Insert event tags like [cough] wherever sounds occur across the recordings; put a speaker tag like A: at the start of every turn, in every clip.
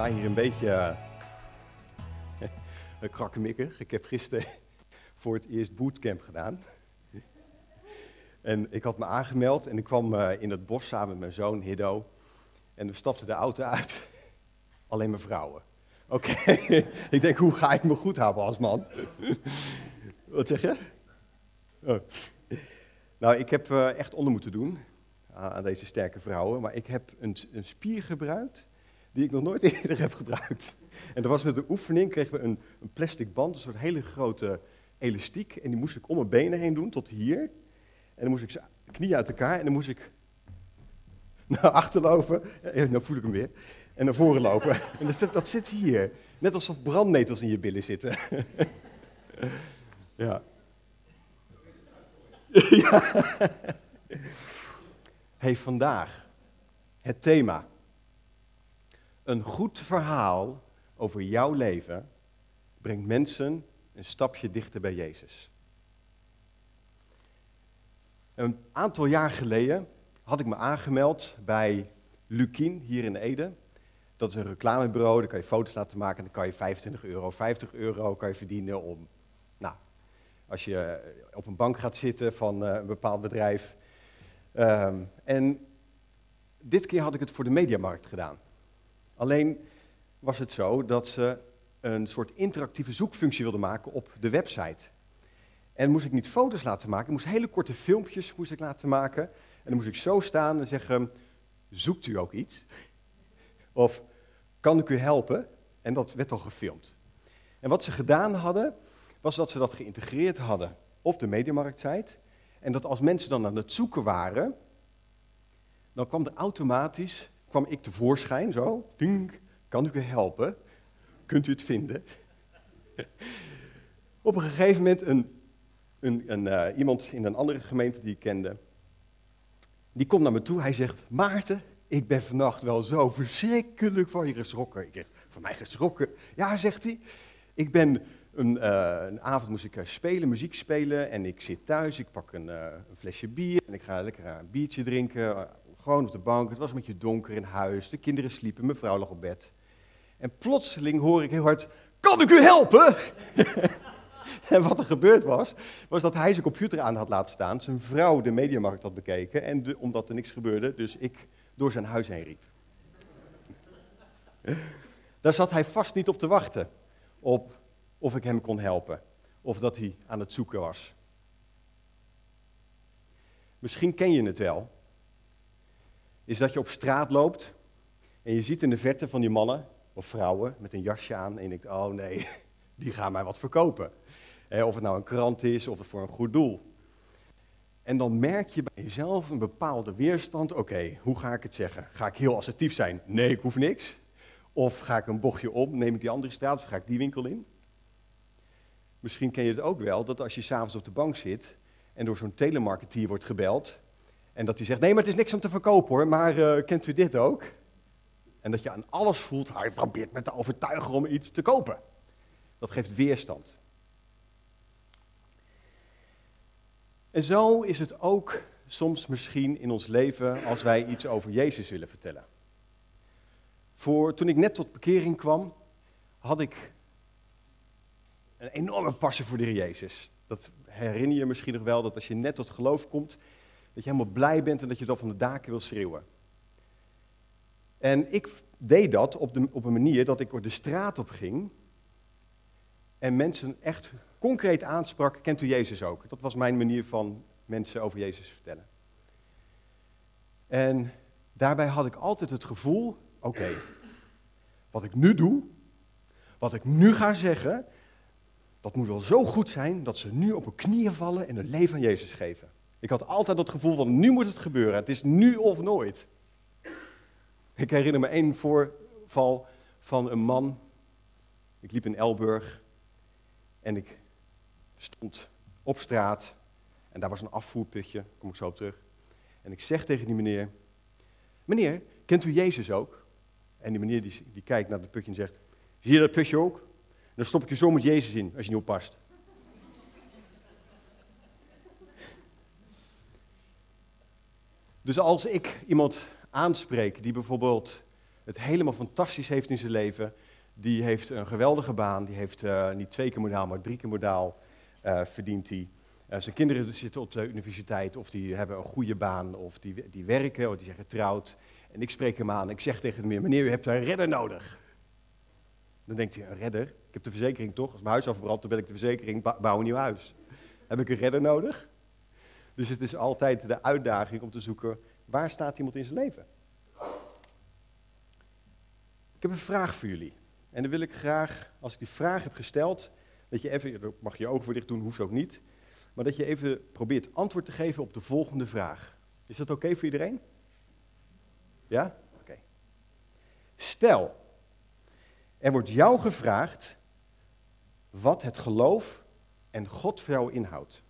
A: sta hier een beetje [laughs] uh. Ik heb gisteren [laughs] voor het eerst bootcamp gedaan. en ik had me aangemeld en ik kwam uh, in het bos samen met mijn zoon Hiddo. En we stapten de auto uit. [laughs] Alleen maar vrouwen. Oké, ik denk, hoe ga ik me goed houden als man? Wat zeg je? Oh. Nou, ik heb uh, echt onder moeten doen aan deze sterke vrouwen, maar ik heb een, een spier gebruikt die ik nog nooit [laughs] eerder heb gebruikt. En dat was met de oefening, kregen we een, een, plastic band, een soort hele grote elastiek. En die moest ik om mijn benen heen doen, tot hier. En dan moest ik knieën uit elkaar en dan moest ik naar achter lopen. Ja, nou voel ik hem weer. En naar voren lopen. [laughs] En dat zit, dat zit hier. Net alsof brandnetels in je billen zitten. [laughs] ja. ja. Hey, vandaag het thema een goed verhaal over jouw leven brengt mensen een stapje dichter bij Jezus. Een aantal jaar geleden had ik me aangemeld bij Lukien hier in Ede. Dat is een reclamebureau, daar kan je foto's laten maken en dan kan je 25 euro, 50 euro kan je verdienen om, nou, als je op een bank gaat zitten van eh, een bepaald bedrijf. Um, en dit keer had ik het voor de mediamarkt gedaan. Alleen was het zo dat ze een soort interactieve zoekfunctie wilden maken op de website. En moest ik niet foto's laten maken, moest hele korte filmpjes moest ik laten maken. En dan moest ik zo staan en zeggen, zoekt u ook iets? Of kan ik u helpen? En dat werd al gefilmd. En wat ze gedaan hadden, was dat ze dat geïntegreerd hadden op de mediamarktsite. En dat als mensen dan aan het zoeken waren, dan kwam er automatisch kwam ik tevoorschijn, zo. Ding, kan ik u helpen? Kunt u het vinden? [laughs] Op een gegeven moment een, een, een uh, iemand in een andere gemeente die ik kende, die komt naar me toe. Hij zegt, Maarten, ik ben vannacht wel zo verschrikkelijk van je geschrokken. Ik zeg, van mij geschrokken? Ja, zegt hij. Ik ben een, uh, een, avond moest ik uh, spelen, muziek spelen en ik zit thuis, ik pak een, een flesje bier en ik ga lekker een biertje drinken gewoon op de bank. Het was een beetje donker in huis. De kinderen sliepen. Mijn vrouw lag op bed. En plotseling hoor ik heel hard: Kan ik u helpen? [laughs] en wat er gebeurd was, was dat hij zijn computer aan had laten staan. Zijn vrouw de mediamarkt had bekeken. En omdat er niks gebeurde, dus ik door zijn huis heen riep. [laughs] Daar zat hij vast niet op te wachten. Op of ik hem kon helpen. Of dat hij aan het zoeken was. Misschien ken je het wel is dat je op straat loopt en je ziet in de verte van die mannen of vrouwen met een jasje aan en je denkt, oh nee, [laughs] die gaan mij wat verkopen. of het nou een krant is of het voor een goed doel. En dan merk je bij jezelf een bepaalde weerstand. Oké, hoe ga ik het zeggen? Ga ik heel assertief zijn? Nee, ik hoef niks. Of ga ik een bochtje om, neem ik die andere straat of ga ik die winkel in? Misschien ken je het ook wel, dat als je s'avonds op de bank zit en door zo'n telemarketeer wordt gebeld en dat hij zegt, nee, maar het is niks om te verkopen hoor, maar uh, kent u dit ook? En dat je aan alles voelt, hij probeert me te overtuigen om iets te kopen. Dat geeft weerstand. En zo is het ook soms misschien in ons leven als wij iets over Jezus willen vertellen. Voor, toen ik net tot bekering kwam, had ik een enorme passie voor de Heer Jezus. Dat herinner je misschien nog wel, dat als je net tot geloof komt, dat je helemaal blij bent en dat je dat van de daken wil schreeuwen. En ik deed dat op, de, op een manier dat ik de straat op ging en mensen echt concreet aansprak, kent u Jezus ook? Dat was mijn manier van mensen over Jezus vertellen. En daarbij had ik altijd het gevoel, oké, wat ik nu doe, wat ik nu ga zeggen, dat moet wel zo goed zijn dat ze nu op hun knieën vallen en hun leven aan Jezus geven. Ik had altijd dat gevoel van nu moet het gebeuren. Het is nu of nooit. Ik herinner me één voorval van een man. Ik liep in Elburg en ik stond op straat en daar was een afvoerputje, kom ik zo op terug. En ik zeg tegen die meneer, meneer, kent u Jezus ook? En die meneer die, die kijkt naar het putje en zegt, zie je dat putje ook? Dan stop ik je zo met Jezus in, als je niet oppast. Dus als ik iemand aanspreek die bijvoorbeeld het helemaal fantastisch heeft in zijn leven. Die heeft een geweldige baan, die heeft uh, niet twee keer modaal, maar drie keer modaal uh, verdient hij. Uh, zijn kinderen zitten op de universiteit of die hebben een goede baan of die, die werken of die zijn getrouwd. En ik spreek hem aan ik zeg tegen hem, meneer, u hebt een redder nodig. Dan denkt hij, een redder? Ik heb de verzekering toch? Als mijn huis afbrandt, dan ben ik de verzekering, bouw een nieuw huis. Heb ik een redder nodig? Dus het is altijd de uitdaging om te zoeken, waar staat iemand in zijn leven? Ik heb een vraag voor jullie. En dan wil ik graag, als ik die vraag heb gesteld, dat je even, mag je ogen voor dicht doen, hoeft ook niet, maar dat je even probeert antwoord te geven op de volgende vraag. Is dat oké voor iedereen? Ja? Oké. Stel, er wordt jou gevraagd wat het geloof en God voor jou inhoudt.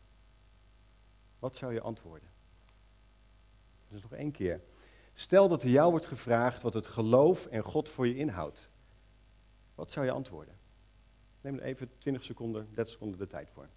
A: Wat zou je antwoorden? Dus nog één keer. Stel dat er jou wordt gevraagd wat het geloof en God voor je inhoudt. Wat zou je antwoorden? Neem er even 20 seconden, 30 seconden de tijd voor.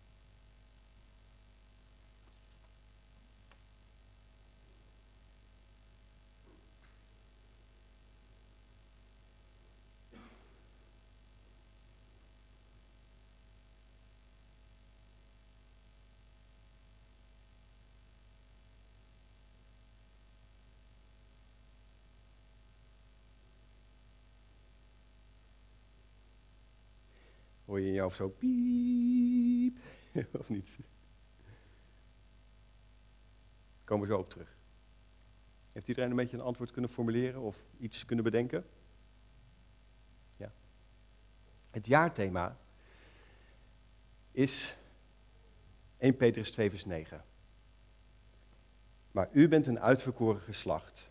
A: Hoor je in jou zo piep, [laughs] of niet? Komen we zo op terug. Heeft iedereen een beetje een antwoord kunnen formuleren of iets kunnen bedenken? Ja. Het jaarthema is 1 Petrus 2 vers 9. Maar u bent een uitverkoren geslacht,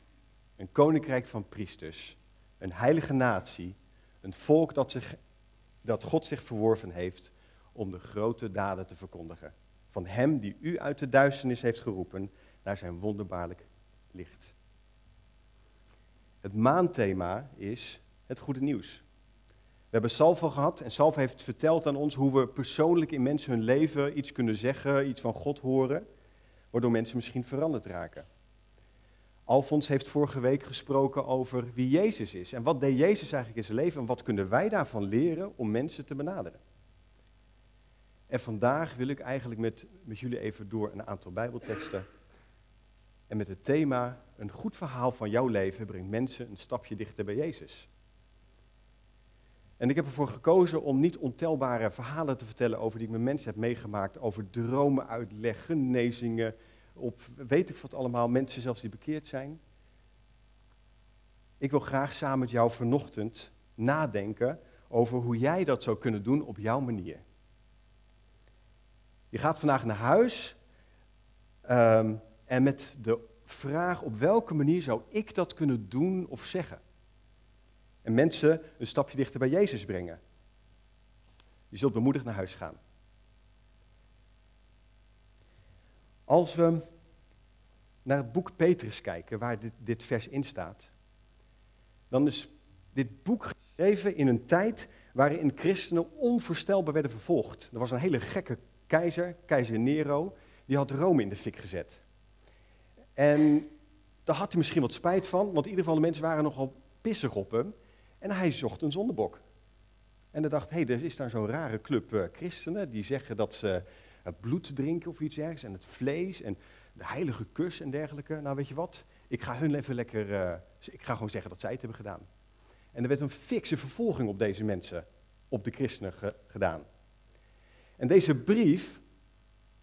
A: een koninkrijk van priesters, een heilige natie, een volk dat zich dat God zich verworven heeft om de grote daden te verkondigen. Van Hem die u uit de duisternis heeft geroepen naar zijn wonderbaarlijk licht. Het maanthema is het goede nieuws. We hebben Salvo gehad en Salvo heeft verteld aan ons hoe we persoonlijk in mensen hun leven iets kunnen zeggen, iets van God horen, waardoor mensen misschien veranderd raken. Alfons heeft vorige week gesproken over wie Jezus is. En wat deed Jezus eigenlijk in zijn leven en wat kunnen wij daarvan leren om mensen te benaderen. En vandaag wil ik eigenlijk met, met jullie even door een aantal Bijbelteksten. En met het thema, een goed verhaal van jouw leven brengt mensen een stapje dichter bij Jezus. En ik heb ervoor gekozen om niet ontelbare verhalen te vertellen over die ik met mensen heb meegemaakt, over dromen uitleg, genezingen, op weet ik wat allemaal, mensen zelfs die bekeerd zijn. Ik wil graag samen met jou vanochtend nadenken over hoe jij dat zou kunnen doen op jouw manier. Je gaat vandaag naar huis um, en met de vraag op welke manier zou ik dat kunnen doen of zeggen. En mensen een stapje dichter bij Jezus brengen. Je zult bemoedigd naar huis gaan. Als we naar het boek Petrus kijken, waar dit, dit vers in staat, dan is dit boek geschreven in een tijd waarin christenen onvoorstelbaar werden vervolgd. Er was een hele gekke keizer, keizer Nero, die had Rome in de fik gezet. En daar had hij misschien wat spijt van, want in ieder geval de mensen waren nogal pissig op hem. En hij zocht een zondebok. En hij dacht, hé, hey, er is daar zo'n rare club uh, christenen die zeggen dat ze het bloed drinken of iets ergens en het vlees en de heilige kus en dergelijke. Nou, weet je wat? Ik ga hun even lekker, uh, ik ga gewoon zeggen dat zij het hebben gedaan. En er werd een fikse vervolging op deze mensen, op de christenen gedaan. En deze brief,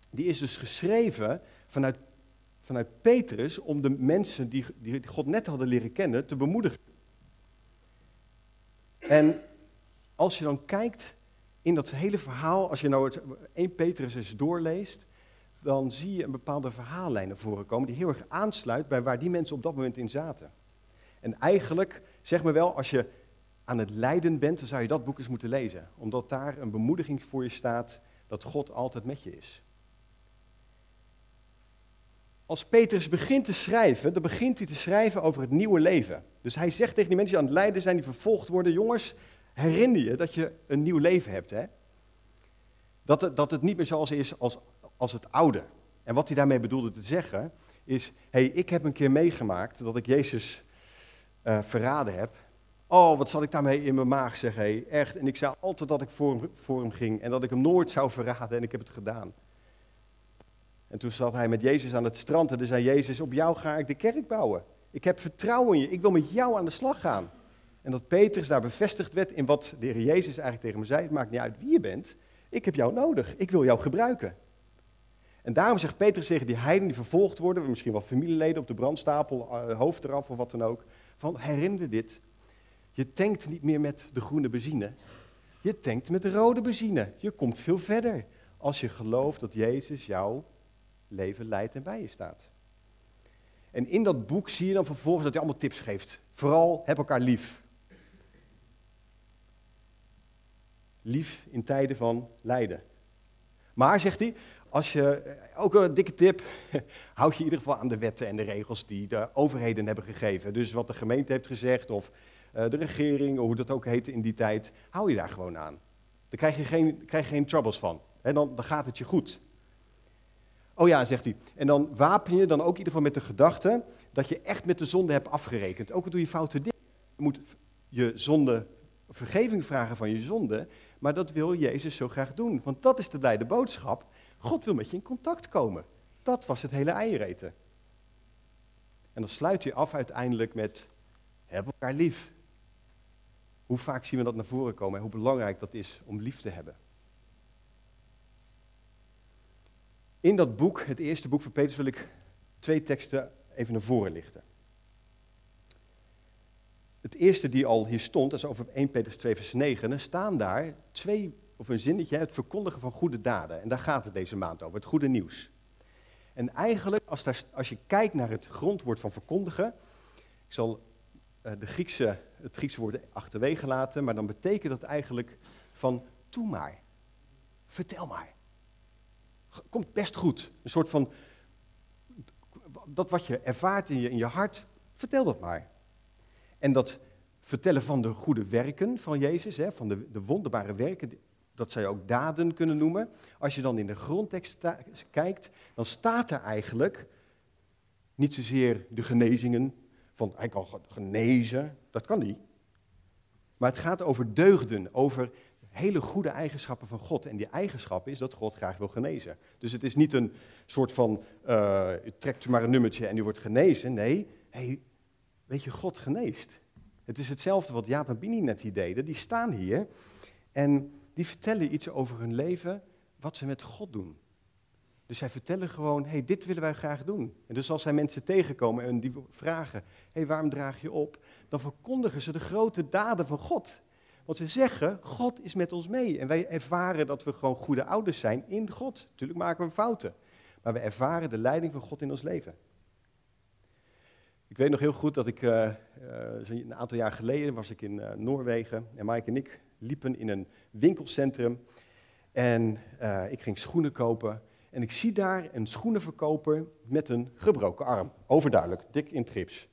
A: die is dus geschreven vanuit, vanuit Petrus om de mensen die, die God net hadden leren kennen te bemoedigen. En als je dan kijkt in dat hele verhaal, als je nou het 1 Petrus eens doorleest, dan zie je een bepaalde verhaallijn naar voren komen die heel erg aansluit bij waar die mensen op dat moment in zaten. En eigenlijk, zeg me wel, als je aan het lijden bent, dan zou je dat boek eens moeten lezen. Omdat daar een bemoediging voor je staat dat God altijd met je is. Als Petrus begint te schrijven, dan begint hij te schrijven over het nieuwe leven. Dus hij zegt tegen die mensen die aan het lijden zijn, die vervolgd worden, jongens, herinner je dat je een nieuw leven hebt. Hè? Dat, het, dat het niet meer zoals is als, als het oude. En wat hij daarmee bedoelde te zeggen, is, hey, ik heb een keer meegemaakt dat ik Jezus uh, verraden heb. Oh, wat zat ik daarmee in mijn maag, zeg hé. Echt. En ik zei altijd dat ik voor hem, voor hem ging en dat ik hem nooit zou verraden en ik heb het gedaan. En toen zat hij met Jezus aan het strand en toen zei Jezus, op jou ga ik de kerk bouwen. Ik heb vertrouwen in je, ik wil met jou aan de slag gaan. En dat Petrus daar bevestigd werd in wat de Heer Jezus eigenlijk tegen hem zei, het maakt niet uit wie je bent, ik heb jou nodig, ik wil jou gebruiken. En daarom zegt Petrus tegen die heiden die vervolgd worden, misschien wel familieleden op de brandstapel, uh, hoofd eraf of wat dan ook, van herinner dit, je tankt niet meer met de groene benzine, je tankt met de rode benzine. Je komt veel verder als je gelooft dat Jezus jouw leven leidt en bij je staat. En in dat boek zie je dan vervolgens dat hij allemaal tips geeft. Vooral heb elkaar lief. Lief in tijden van lijden. Maar, zegt hij, als je, eh, ook een dikke tip, [laughs] houd je in ieder geval aan de wetten en de regels die de overheden hebben gegeven. Dus wat de gemeente heeft gezegd, of eh, de regering, of hoe dat ook heette in die tijd, hou je daar gewoon aan. Daar krijg je geen, krijg je geen troubles van. En dan, dan gaat het je goed. Oh ja, zegt hij. En dan wapen je dan ook in ieder geval met de gedachte dat je echt met de zonde hebt afgerekend. Ook al doe je foute dingen. Je moet je zonde, vergeving vragen van je zonde. Maar dat wil Jezus zo graag doen. Want dat is de blijde boodschap. God wil met je in contact komen. Dat was het hele eiereten. En dan sluit hij af uiteindelijk met, heb elkaar lief. Hoe vaak zien we dat naar voren komen en hoe belangrijk dat is om lief te hebben. In dat boek, het eerste boek van Petrus, wil ik twee teksten even naar voren lichten. Het eerste die al hier stond, dat is over 1 Petrus 2 vers 9. Er staan daar twee, of een zinnetje, het verkondigen van goede daden. En daar gaat het deze maand over, het goede nieuws. En eigenlijk, als, als je kijkt naar het grondwoord van verkondigen, ik zal uh, de Griekse, het Griekse woord achterwege laten, maar dan betekent dat eigenlijk van toe maar, vertel maar komt best goed. Een soort van, dat wat je ervaart in je, in je hart, vertel dat maar. En dat vertellen van de goede werken van Jezus, hè, van de, de wonderbare werken, dat zou je ook daden kunnen noemen. Als je dan in de grondtekst kijkt, dan staat er eigenlijk niet zozeer de genezingen, van hij kan genezen, dat kan niet. Maar het gaat over deugden, over hele goede eigenschappen van God. En die eigenschap is dat God graag wil genezen. Dus het is niet een soort van, uh, trekt u maar een nummertje en u wordt genezen. Nee, hey, weet je, God geneest. Het is hetzelfde wat Jaap en Bini net hier deden. Die staan hier en die vertellen iets over hun leven, wat ze met God doen. Dus zij vertellen gewoon, hey, dit willen wij graag doen. En dus als zij mensen tegenkomen en die vragen, hey, waarom draag je op? Dan verkondigen ze de grote daden van God. Want ze zeggen, God is met ons mee. En wij ervaren dat we gewoon goede ouders zijn in God. Natuurlijk maken we fouten. Maar we ervaren de leiding van God in ons leven. Ik weet nog heel goed dat ik, uh, een aantal jaar geleden was ik in uh, Noorwegen. En Mike en ik liepen in een winkelcentrum. En ik ging schoenen kopen. En ik zie daar een schoenenverkoper met een gebroken arm. Overduidelijk, dik in trips.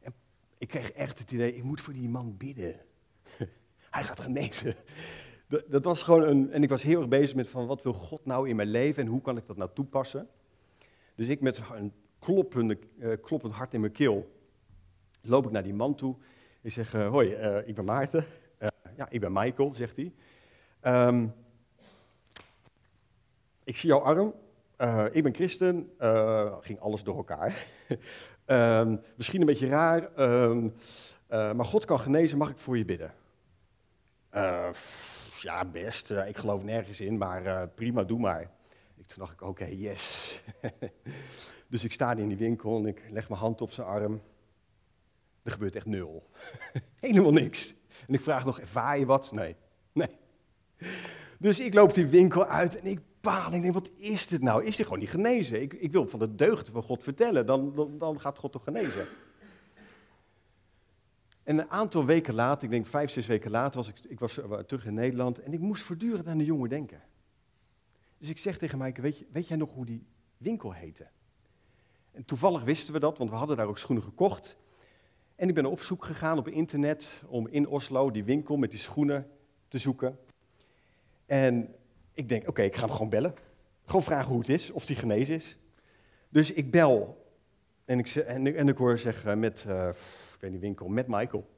A: En ik kreeg echt het idee, ik moet voor die man bidden [laughs] hij gaat genezen. Dat, was gewoon een, en ik was heel erg bezig met van wat wil God nou in mijn leven en hoe kan ik dat nou toepassen. Dus ik met een uh, kloppend hart in mijn keel loop ik naar die man toe. Ik zeg, uh, hoi, uh, ik ben Maarten. ja, ik ben Michael, zegt hij. Um, ik zie jouw arm. ik ben christen. ging alles door elkaar. um, [laughs] misschien een beetje raar. Um, maar God kan genezen, mag ik voor je bidden? Ja, best. Ik geloof nergens in, maar prima, doe maar. Ik, toen dacht ik, oké, yes. [laughs] dus ik sta in die winkel en ik leg mijn hand op zijn arm. Er gebeurt echt nul. [laughs] Helemaal niks. En ik vraag nog, ervaar je wat? Nee. Nee. Dus ik loop die winkel uit en ik baal. Ik denk, wat is dit nou? Is hij gewoon niet genezen? Ik, ik wil van de deugden van God vertellen. Dan, dan, dan gaat God toch genezen? En een aantal weken later, ik denk vijf, zes weken later, was ik, ik was eh, terug in Nederland en ik moest voortdurend aan de jongen denken. Dus ik zeg tegen Maaike, weet, weet jij nog hoe die winkel heette? En toevallig wisten we dat, want we hadden daar ook schoenen gekocht. En ik ben op zoek gegaan op internet om in Oslo die winkel met die schoenen te zoeken. En ik denk, oké, ik ga hem gewoon bellen. Gewoon vragen hoe het is, of hij genezen is. Dus ik bel en ik, en, en ik hoor zeggen met, uh, ik weet niet, winkel, met Michael.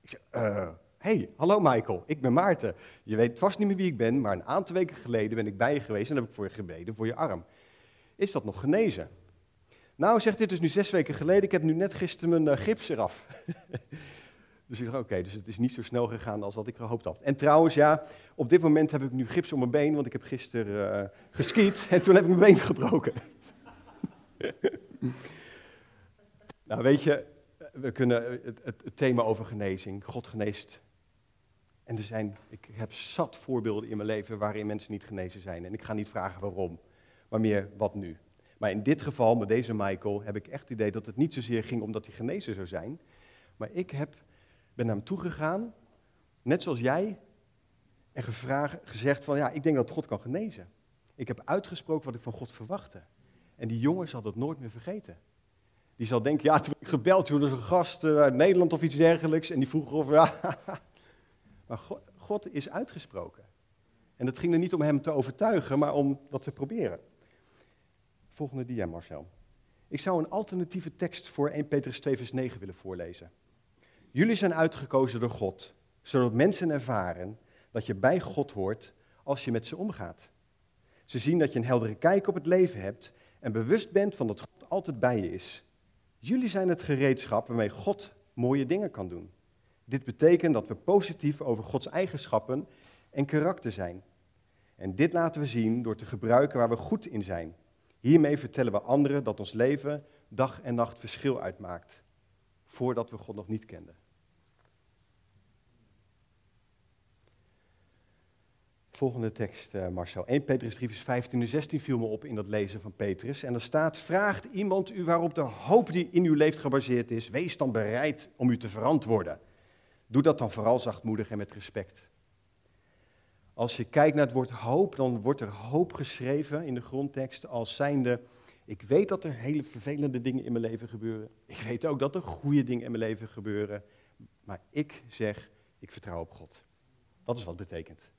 A: Ik zeg, uh, hey, hallo Michael, ik ben Maarten. Je weet vast niet meer wie ik ben, maar een aantal weken geleden ben ik bij je geweest en heb ik voor je gebeden, voor je arm. Is dat nog genezen? Nou, zegt dit is nu zes weken geleden, ik heb nu net gisteren mijn uh, gips eraf. [laughs] dus ik dacht, oké, dus het is niet zo snel gegaan als wat ik gehoopt had. En trouwens, ja, op dit moment heb ik nu gips om mijn been, want ik heb gisteren uh, geskiet [laughs] en toen heb ik mijn been gebroken. [laughs] nou, weet je, we kunnen het, thema over genezing, God geneest. En er zijn, ik heb zat voorbeelden in mijn leven waarin mensen niet genezen zijn. En ik ga niet vragen waarom, maar meer wat nu. Maar in dit geval, met deze Michael, heb ik echt het idee dat het niet zozeer ging omdat hij genezen zou zijn. Maar ik heb, ben naar hem toegegaan, net zoals jij, en gevraagd, gezegd van ja, ik denk dat God kan genezen. Ik heb uitgesproken wat ik van God verwachtte. En die jongen zal dat nooit meer vergeten. Die zal denken, ja, toen ik gebeld, was een gast eh, uit Nederland of iets dergelijks. En die vroeg of, [laughs] ja. Maar God, is uitgesproken. En het ging er niet om hem te overtuigen, maar om dat te proberen. Volgende dia, Marcel. Ik zou een alternatieve tekst voor 1 Petrus 2 vers 9 willen voorlezen. Jullie zijn uitgekozen door God, zodat mensen ervaren dat je bij God hoort als je met ze omgaat. Ze zien dat je een heldere kijk op het leven hebt en bewust bent van dat God altijd bij je is. Jullie zijn het gereedschap waarmee God mooie dingen kan doen. Dit betekent dat we positief over Gods eigenschappen en karakter zijn. En dit laten we zien door te gebruiken waar we goed in zijn. Hiermee vertellen we anderen dat ons leven dag en nacht verschil uitmaakt, voordat we God nog niet kenden. Volgende tekst, uh, Marcel. 1 Petrus 3, vers 15 en 16 viel me op in dat lezen van Petrus. En er staat, vraagt iemand u waarop de hoop die in u leeft gebaseerd is, wees dan bereid om u te verantwoorden. Doe dat dan vooral zachtmoedig en met respect. Als je kijkt naar het woord hoop, dan wordt er hoop geschreven in de grondtekst als zijnde, ik weet dat er hele vervelende dingen in mijn leven gebeuren. Ik weet ook dat er goede dingen in mijn leven gebeuren. Maar ik zeg, ik vertrouw op God. Dat is wat het betekent.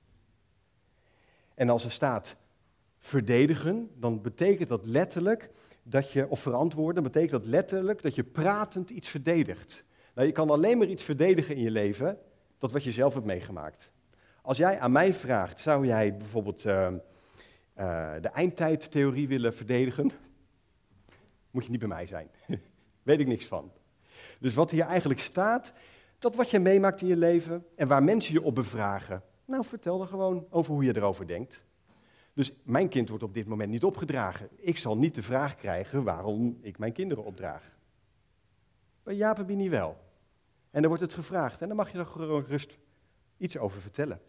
A: En als er staat verdedigen, dan betekent dat letterlijk dat je, of verantwoorden, betekent dat letterlijk dat je pratend iets verdedigt. Nou, je kan alleen maar iets verdedigen in je leven, dat wat je zelf hebt meegemaakt. Als jij aan mij vraagt, zou jij bijvoorbeeld uh, uh, de eindtijdtheorie willen verdedigen? Moet je niet bij mij zijn. [laughs] Weet ik niks van. Dus wat hier eigenlijk staat, dat wat je meemaakt in je leven en waar mensen je op bevragen, nou, vertel dan gewoon over hoe je erover denkt. Dus mijn kind wordt op dit moment niet opgedragen. Ik zal niet de vraag krijgen waarom ik mijn kinderen opdraag. Maar Jaap en Bini wel. En dan wordt het gevraagd en dan mag je er gewoon rust iets over vertellen.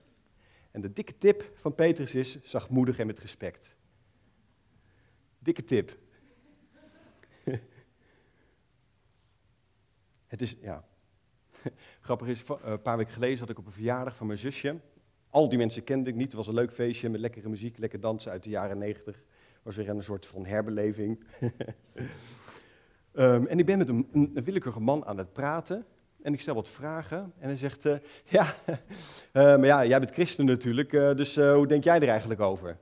A: En de dikke tip van Petrus is zachtmoedig en met respect. Dikke tip. [laughs] het is, ja. [laughs] Grappig is, een paar weken geleden zat ik op een verjaardag van mijn zusje. Al die mensen kende ik niet. Het was een leuk feestje met lekkere muziek, lekker dansen uit de jaren negentig. was weer een soort van herbeleving. um, [laughs] en ik ben met een, willekeurige man aan het praten. En ik stel wat vragen. En hij zegt, uh, [laughs] ja, uh, maar ja, jij bent christen natuurlijk, uh, dus hoe denk jij er eigenlijk over?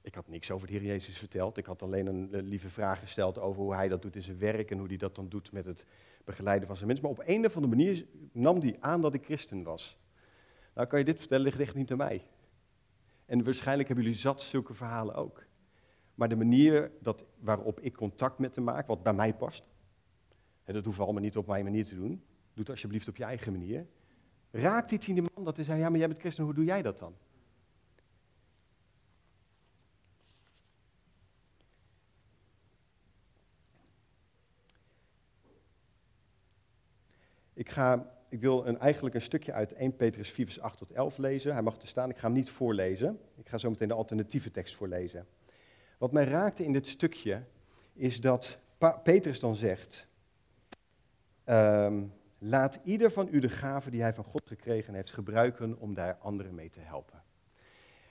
A: Ik had niks over de Heer Jezus verteld. Ik had alleen een, een lieve vraag gesteld over hoe hij dat doet in zijn werk en hoe hij dat dan doet met het begeleiden van zijn mensen. Maar op een of andere manier nam hij aan dat ik christen was. Nou kan je dit vertellen, ligt echt niet aan mij. En waarschijnlijk hebben jullie zat zulke verhalen ook. Maar de manier dat, waarop ik contact met hem maak, wat bij mij past, en dat hoeven we allemaal niet op mijn manier te doen, doe het alsjeblieft op je eigen manier, raakt iets in die man dat hij zei, ja maar jij bent christen, hoe doe jij dat dan? Ik ga ik wil een, eigenlijk een stukje uit 1 Petrus 4, vers 8 tot 11 lezen. Hij mag er staan, ik ga hem niet voorlezen. Ik ga zo meteen de alternatieve tekst voorlezen. Wat mij raakte in dit stukje is dat Petrus dan zegt: um, Laat ieder van u de gave die hij van God gekregen heeft gebruiken om daar anderen mee te helpen.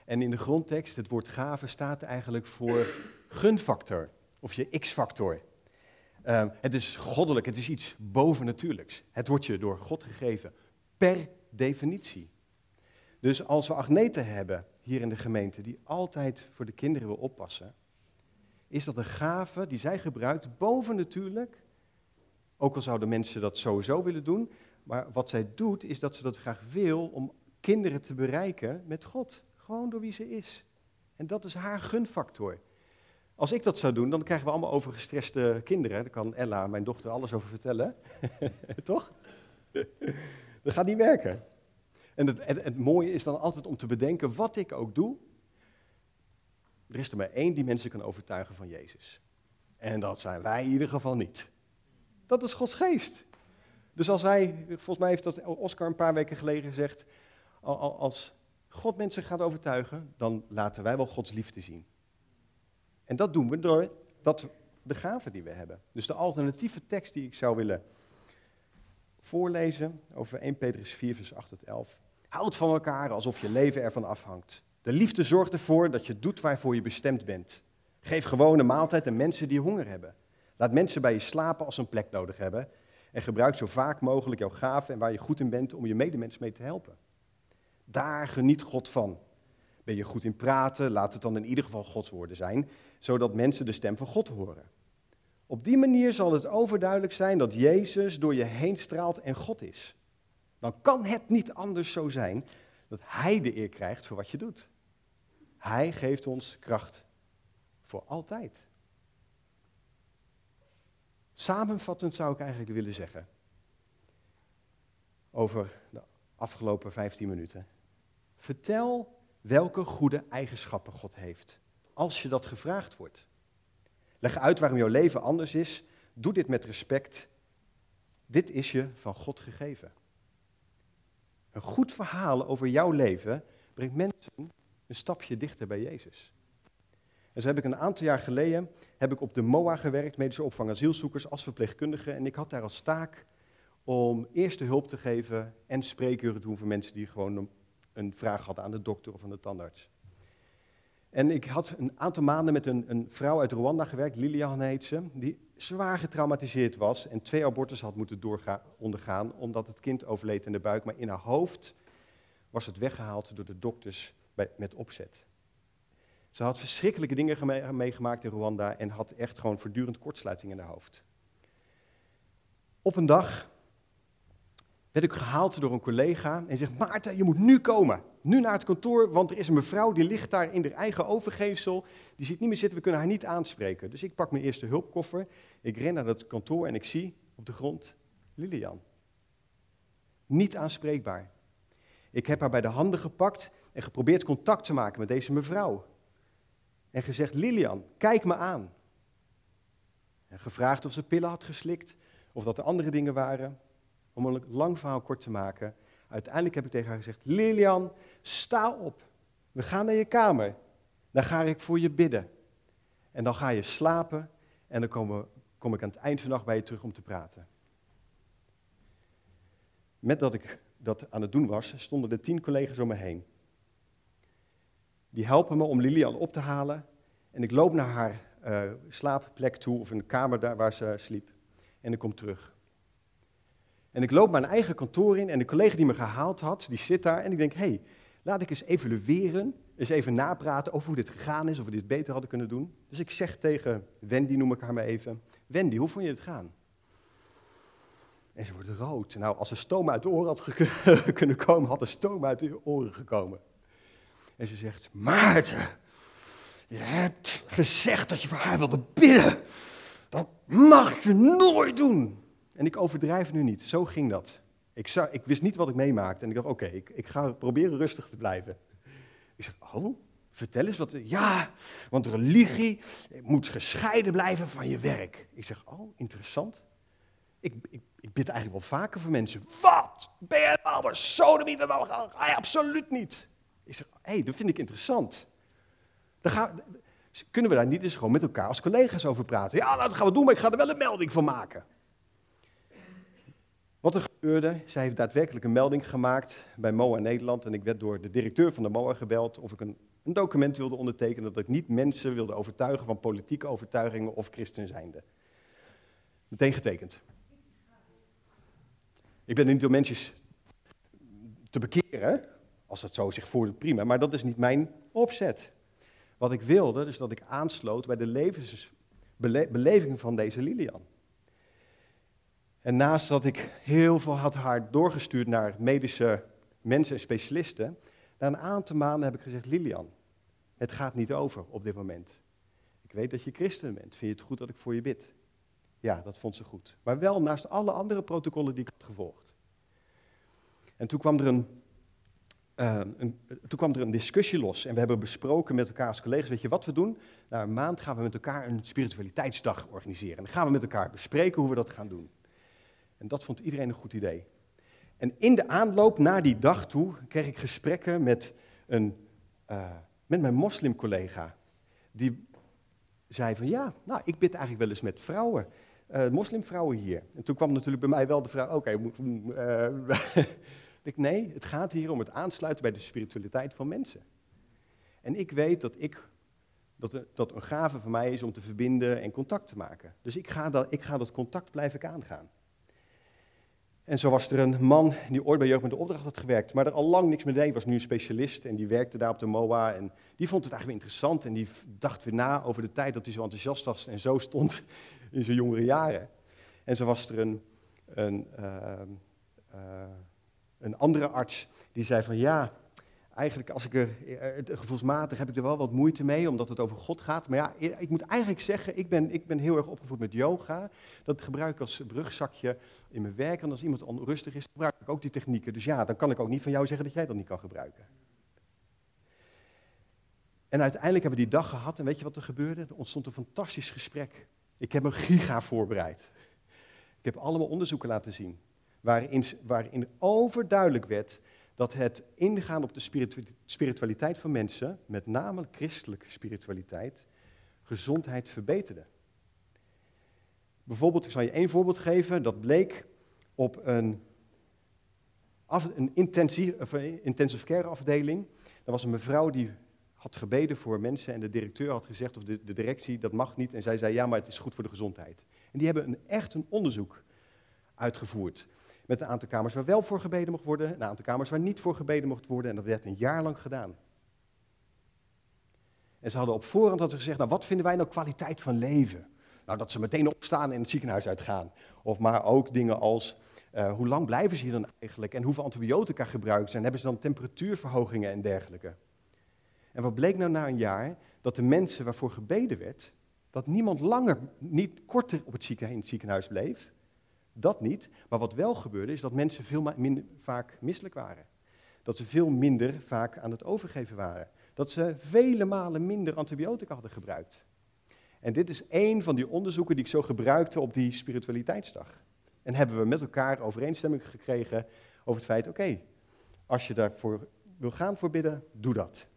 A: En in de grondtekst, het woord gave staat eigenlijk voor gunfactor of je x-factor. Uh, het is goddelijk, het is iets bovennatuurlijks. Het wordt je door God gegeven, per definitie. Dus als we Agnete hebben hier in de gemeente, die altijd voor de kinderen wil oppassen, is dat een gave die zij gebruikt, bovennatuurlijk. Ook al zouden mensen dat sowieso willen doen, Maar wat zij doet, is dat ze dat graag wil om kinderen te bereiken met God. Gewoon door wie ze is. En dat is haar gunfactor. Als ik dat zou doen, dan krijgen we allemaal overgestreste kinderen. Daar kan Ella, mijn dochter, alles over vertellen. [laughs] Toch? [laughs] dat gaat niet werken. En het, mooie is dan altijd om te bedenken, wat ik ook doe, er is er maar één die mensen kan overtuigen van Jezus. En dat zijn wij in ieder geval niet. Dat is Gods geest. Dus als wij, volgens mij heeft dat Oscar een paar weken geleden gezegd, als God mensen gaat overtuigen, dan laten wij wel Gods liefde zien. En dat doen we door dat, de gaven die we hebben. Dus de alternatieve tekst die ik zou willen voorlezen over 1 Petrus 4, vers 8 tot 11. Houd van elkaar alsof je leven ervan afhangt. De liefde zorgt ervoor dat je doet waarvoor je bestemd bent. Geef gewone maaltijd aan mensen die honger hebben. Laat mensen bij je slapen als ze een plek nodig hebben. En gebruik zo vaak mogelijk jouw gaven en waar je goed in bent om je medemens mee te helpen. Daar geniet God van. Ben je goed in praten, laat het dan in ieder geval Gods woorden zijn, zodat mensen de stem van God horen. Op die manier zal het overduidelijk zijn dat Jezus door je heen straalt en God is. Dan kan het niet anders zo zijn dat Hij de eer krijgt voor wat je doet. Hij geeft ons kracht voor altijd. Samenvattend zou ik eigenlijk willen zeggen, over de afgelopen 15 minuten. Vertel welke goede eigenschappen God heeft, als je dat gevraagd wordt. Leg uit waarom jouw leven anders is. Doe dit met respect. Dit is je van God gegeven. Een goed verhaal over jouw leven brengt mensen een stapje dichter bij Jezus. En zo heb ik een aantal jaar geleden heb ik op de MOA gewerkt, medische opvang asielzoekers, als verpleegkundige. En ik had daar als taak om eerste hulp te geven en spreekuren te doen voor mensen die gewoon een vraag hadden aan de dokter of aan de tandarts. En ik had een aantal maanden met een, een vrouw uit Rwanda gewerkt, Lilian heet ze, die zwaar getraumatiseerd was en twee abortus had moeten ondergaan omdat het kind overleed in de buik. Maar in haar hoofd was het weggehaald door de dokters bij, met opzet. Ze had verschrikkelijke dingen meegemaakt in Rwanda en had echt gewoon voortdurend kortsluiting in haar hoofd. Op een dag werd ik gehaald door een collega en zegt, Maarten, je moet nu komen. Nu naar het kantoor, want er is een mevrouw die ligt daar in haar eigen overgeefsel. Die ziet niet meer zitten, we kunnen haar niet aanspreken. Dus ik pak mijn eerste hulpkoffer, ik ren naar het kantoor en ik zie op de grond Lilian. Niet aanspreekbaar. Ik heb haar bij de handen gepakt en geprobeerd contact te maken met deze mevrouw. En gezegd, Lilian, kijk me aan. En gevraagd of ze pillen had geslikt, of dat er andere dingen waren. Om een lang verhaal kort te maken. Uiteindelijk heb ik tegen haar gezegd, Lilian, sta op. We gaan naar je kamer. Dan ga ik voor je bidden. En dan ga je slapen en dan kom, kom ik aan het eind van de nacht bij je terug om te praten. Met dat ik dat aan het doen was, stonden er tien collega's om me heen. Die helpen me om Lilian op te halen. En ik loop naar haar uh, slaapplek toe, of een kamer daar waar ze sliep. En ik kom terug. En ik loop mijn eigen kantoor in en de collega die me gehaald had, die zit daar. En ik denk, hé, hey, laat ik eens evalueren, eens even napraten over hoe dit gegaan is, of we dit beter hadden kunnen doen. Dus ik zeg tegen Wendy, noem ik haar maar even, Wendy, hoe vond je het gaan? En ze wordt rood. Nou, als er stoom uit de oren had [laughs] kunnen komen, had er stoom uit de oren gekomen. En ze zegt, Maarten, je hebt gezegd dat je voor haar wilde bidden. Dat mag je nooit doen. En ik overdrijf nu niet, zo ging dat. Ik, ik wist niet wat ik meemaakte en ik dacht, oké, ik, ik ga proberen rustig te blijven. Ik zeg, oh, vertel eens wat. Ja, want religie moet gescheiden blijven van je werk. Ik zeg, oh, interessant. Ik, ik, ik bid eigenlijk wel vaker voor mensen. Wat? Ben je nou maar zo niet? Absoluut niet. Ik zeg, hé, hey, dat vind ik interessant. Dan kunnen we daar niet eens gewoon met elkaar als collega's over praten? Ja, nou, dat gaan we doen, maar ik ga er wel een melding van maken. Wat er gebeurde, zij heeft daadwerkelijk een melding gemaakt bij MOA Nederland. En ik werd door de directeur van de MOA gebeld of ik een, een document wilde ondertekenen dat ik niet mensen wilde overtuigen van politieke overtuigingen of christen zijnde. Meteen getekend. Ik ben niet door mensen te bekeren, als dat zo zich voordoet, prima, maar dat is niet mijn opzet. Wat ik wilde, is dat ik aansloot bij de levensbeleving van deze Lilian. En naast dat ik heel veel had haar doorgestuurd naar medische mensen en specialisten, na een aantal maanden heb ik gezegd, Lilian, het gaat niet over op dit moment. Ik weet dat je christen bent. Vind je het goed dat ik voor je bid? Ja, dat vond ze goed. Maar wel naast alle andere protocollen die ik had gevolgd. En toen kwam er een, uh, toen kwam er een discussie los. En we hebben besproken met elkaar als collega's, weet je wat we doen? Na een maand gaan we met elkaar een spiritualiteitsdag organiseren. En dan gaan we met elkaar bespreken hoe we dat gaan doen. En dat vond iedereen een goed idee. En in de aanloop naar die dag toe kreeg ik gesprekken met, een, uh, met mijn moslimcollega. Die zei van ja, nou, ik bid eigenlijk wel eens met vrouwen, uh, moslimvrouwen hier. En toen kwam natuurlijk bij mij wel de vraag, oké, okay, uh, [laughs] ik, nee, het gaat hier om het aansluiten bij de spiritualiteit van mensen. En ik weet dat ik dat, dat een gave van mij is om te verbinden en contact te maken. Dus ik ga dat, ik ga dat contact blijf ik aangaan. En zo was er een man die ooit bij Jeugd met de Opdracht had gewerkt, maar er al lang niks meer deed. was nu een specialist en die werkte daar op de MOA. En die vond het eigenlijk interessant en die dacht weer na over de tijd dat hij zo enthousiast was en zo stond [laughs] in zijn jongere jaren. En zo was er een, een, uh, uh, een andere arts die zei van ja, eigenlijk als ik er, uh, gevoelsmatig heb ik er wel wat moeite mee, omdat het over God gaat. Maar ja, ik moet eigenlijk zeggen, ik ben, ik ben heel erg opgevoed met yoga. Dat gebruik ik als brugzakje in mijn werk. En als iemand onrustig is, gebruik ik ook die technieken. Dus ja, dan kan ik ook niet van jou zeggen dat jij dat niet kan gebruiken. En uiteindelijk hebben we die dag gehad en weet je wat er gebeurde? Er ontstond een fantastisch gesprek. Ik heb een giga voorbereid. Ik heb allemaal onderzoeken laten zien, waarin, waarin overduidelijk werd dat het ingaan op de spiritualiteit van mensen, met name christelijke spiritualiteit, gezondheid verbeterde. Bijvoorbeeld, ik zal je één voorbeeld geven, dat bleek op een, af, een intensive, care afdeling. Er was een mevrouw die had gebeden voor mensen en de directeur had gezegd, of de, de directie, dat mag niet. En zij zei, ja, maar het is goed voor de gezondheid. En die hebben een, echt een onderzoek uitgevoerd. Met een aantal kamers waar wel voor gebeden mocht worden, een aantal kamers waar niet voor gebeden mocht worden. En dat werd een jaar lang gedaan. En ze hadden op voorhand hadden gezegd, nou wat vinden wij nou kwaliteit van leven? Nou, dat ze meteen opstaan en het ziekenhuis uitgaan. Of maar ook dingen als, uh, hoe lang blijven ze hier dan eigenlijk? En hoeveel antibiotica gebruiken ze? En hebben ze dan temperatuurverhogingen en dergelijke? En wat bleek nou na een jaar? Dat de mensen waarvoor gebeden werd, dat niemand langer, niet korter op het ziekenhuis bleef, dat niet. Maar wat wel gebeurde is dat mensen veel minder vaak misselijk waren. Dat ze veel minder vaak aan het overgeven waren. Dat ze vele malen minder antibiotica hadden gebruikt. En dit is één van die onderzoeken die ik zo gebruikte op die spiritualiteitsdag. En hebben we met elkaar overeenstemming gekregen over het feit, oké, als je daarvoor wil gaan voor bidden, doe dat.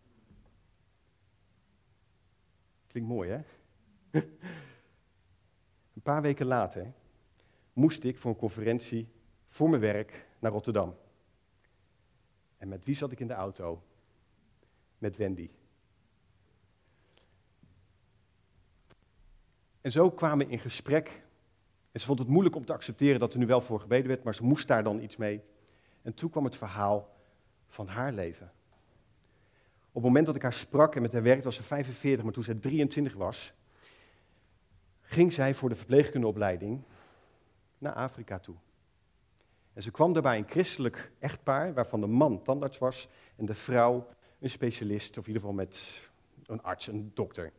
A: Klinkt mooi, hè? [laughs] Een paar weken later moest ik voor een conferentie voor mijn werk naar Rotterdam. En met wie zat ik in de auto? Met Wendy. En zo kwamen we in gesprek. En ze vond het moeilijk om te accepteren dat er nu wel voor gebeden werd, maar ze moest daar dan iets mee. En toen kwam het verhaal van haar leven. Op het moment dat ik haar sprak en met haar werkte was ze 45, maar toen ze 23 was, ging zij voor de verpleegkundeopleiding naar Afrika toe. En ze kwam daarbij een christelijk echtpaar, waarvan de man tandarts was en de vrouw een specialist, of in ieder geval met een arts, een dokter.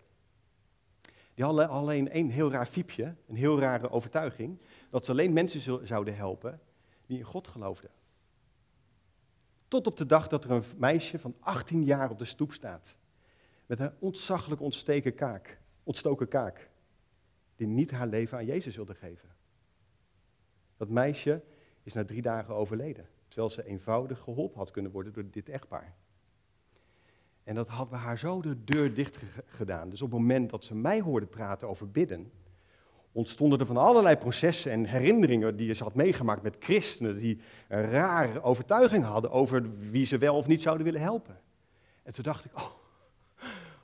A: Die hadden alleen één heel raar fiepje, een heel rare overtuiging, dat ze alleen mensen zouden helpen die in God geloofden. Tot op de dag dat er een meisje van 18 jaar op de stoep staat, met een ontzaglijk kaak, ontstoken kaak, die niet haar leven aan Jezus wilde geven. Dat meisje is na drie dagen overleden, terwijl ze eenvoudig geholpen had kunnen worden door dit echtpaar. En dat had bij haar zo de deur dicht gedaan. Dus op het moment dat ze mij hoorde praten over bidden, ontstonden er van allerlei processen en herinneringen die ze had meegemaakt met christenen die een rare overtuiging hadden over wie ze wel of niet zouden willen helpen. En toen dacht ik, oh,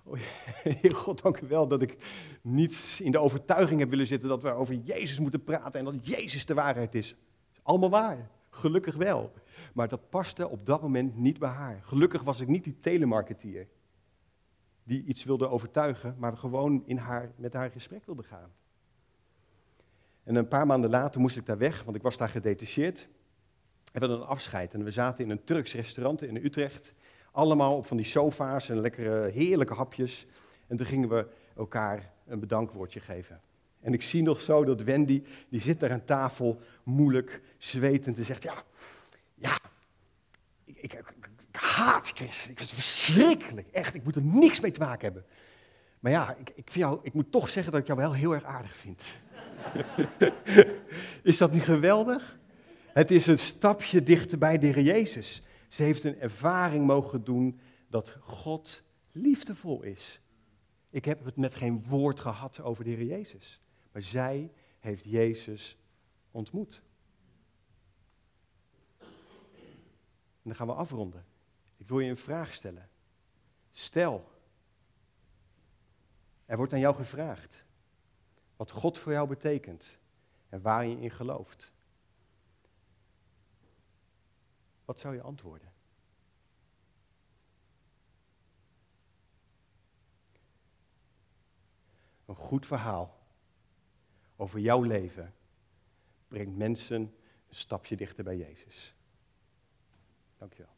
A: oh [laughs] Heer God, dank u wel dat ik niet in de overtuiging heb willen zitten dat we over Jezus moeten praten en dat Jezus de waarheid is. Allemaal waar, gelukkig wel. Maar dat paste op dat moment niet bij haar. Gelukkig was ik niet die telemarketeer die iets wilde overtuigen, maar gewoon in haar, met haar gesprek wilde gaan. En een paar maanden later moest ik daar weg, want ik was daar gedetacheerd. En we hadden een afscheid en we zaten in een Turks restaurant in Utrecht. Allemaal op van die sofa's en lekkere, heerlijke hapjes. En toen gingen we elkaar een bedankwoordje geven. En ik zie nog zo dat Wendy, die zit daar aan tafel, moeilijk, zwetend, en zegt, ja, ja, ik, ik, haat Chris. Ik het verschrikkelijk, echt, ik moet er niks mee te maken hebben. Maar ja, ik, ik, vind jou, ik moet toch zeggen dat ik jou wel heel erg aardig vind. [laughs] is dat niet geweldig? Het is een stapje dichter bij de Heer Jezus. Ze heeft een ervaring mogen doen dat God liefdevol is. Ik heb het met geen woord gehad over de Heer Jezus. Maar zij heeft Jezus ontmoet. En dan gaan we afronden. Ik wil je een vraag stellen. Stel, er wordt aan jou gevraagd wat God voor jou betekent en waar je in gelooft. Wat zou je antwoorden? Een goed verhaal over jouw leven brengt mensen een stapje dichter bij Jezus. Dankjewel.